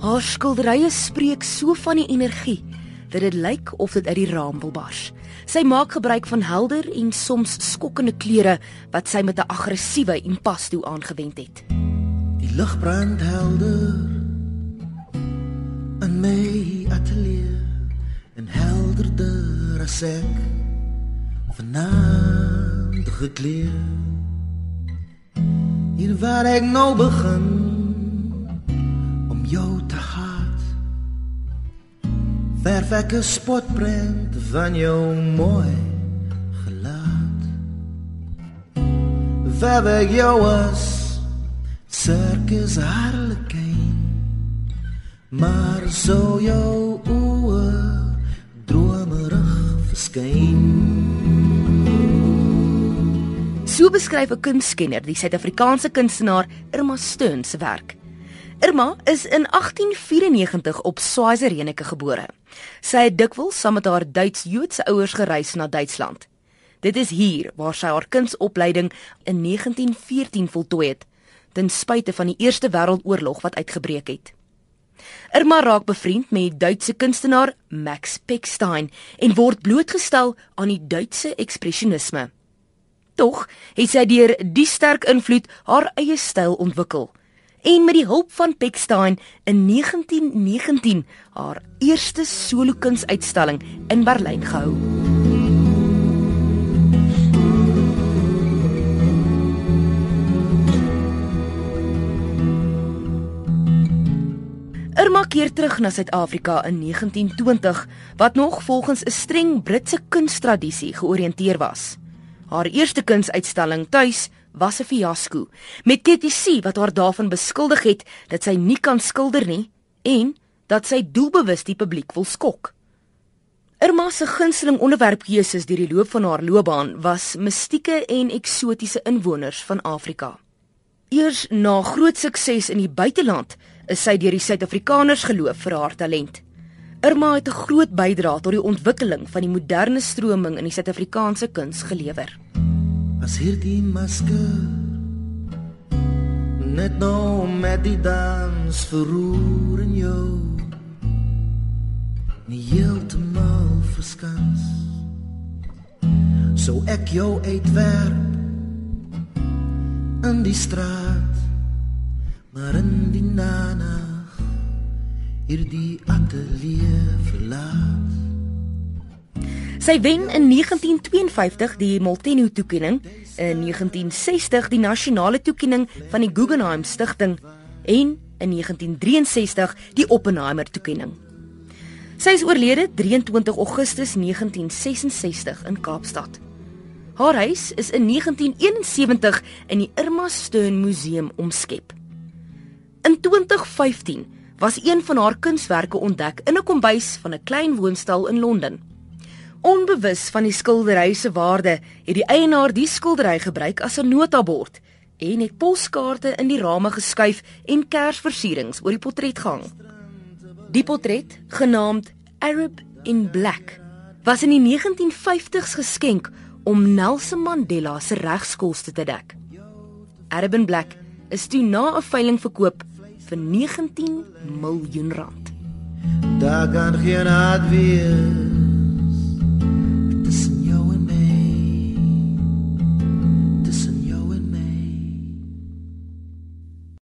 Haar skilderye spreek so van die energie dat dit lyk of dit uit die raam wil bars. Sy maak gebruik van helder en soms skokkende kleure wat sy met 'n aggressiewe impasto aangewend het. Die lig brand helder in my atelier en helderder as ek vanaand gekleed. Hier waar ek nou begin jou te haat. Verf ek 'n spotprent van jou mooi gelaat. Verf ek jou as circus harlekin. Maar so jou oë dromerig verskyn. So beskryf 'n kunskenner die Suid-Afrikaanse kunstenaar Irma Steyn se werk. Irma is in 1894 op Swazirenike gebore. Sy het dikwels saam met haar Duits-Joodse ouers gereis na Duitsland. Dit is hier waar sy haar kunsopleiding in 1914 voltooi het, ten spyte van die Eerste Wêreldoorlog wat uitgebreek het. Irma raak bevriend met die Duitse kunstenaar Max Pechstein en word blootgestel aan die Duitse ekspresionisme. Tog het sy deur die sterk invloed haar eie styl ontwikkel en met die hulp van Pechstein in 1919 haar eerste solo kunsuitstalling in Berlyn gehou. Irma keer terug na Suid-Afrika in 1920 wat nog volgens 'n streng Britse kunsttradisie georiënteer was. Haar eerste kunsuitstalling tuis was 'n fiasco, met kritici wat haar daarvan beskuldig het dat sy nie kan skilder nie en dat sy doelbewus die publiek wil skok. Irma se gunsteling onderwerpkeuses deur die loop van haar loopbaan was mistieke en eksotiese inwoners van Afrika. Eers na groot sukses in die buiteland is sy deur die Suid-Afrikaners geloof vir haar talent. Irma het 'n groot bydrae tot die ontwikkeling van die moderne stroming in die Suid-Afrikaanse kuns gelewer. As hierdie masker net nou met die dans verroer in jou. Nie heeltemal verskans. So ek jou uitwerp in die straat maar in die nana hierdie ateljee verlaat Sy wen in 1952 die Molteno toekenning, in 1960 die nasionale toekenning van die Guggenheim Stichting en in 1963 die Oppenheimer toekenning. Sy is oorlede 23 Augustus 1966 in Kaapstad. Haar huis is in 1971 in die Irma Steyn Museum omskep. In 2015 was een van haar kunswerke ontdek in 'n kombuis van 'n klein woonstel in Londen. Onbewus van die skildery se waarde, het die eienaar die skildery gebruik as 'n notabord en het poskaarte in die rame geskuif en kersversierings oor die portret gehang. Die portret, genaamd Arab in Black, was in die 1950s geskenk om Nelson Mandela se regskoste te dek. Arab in Black is toe na 'n veiling verkoop vir 19 miljoen rand. Daar kan geen haat weer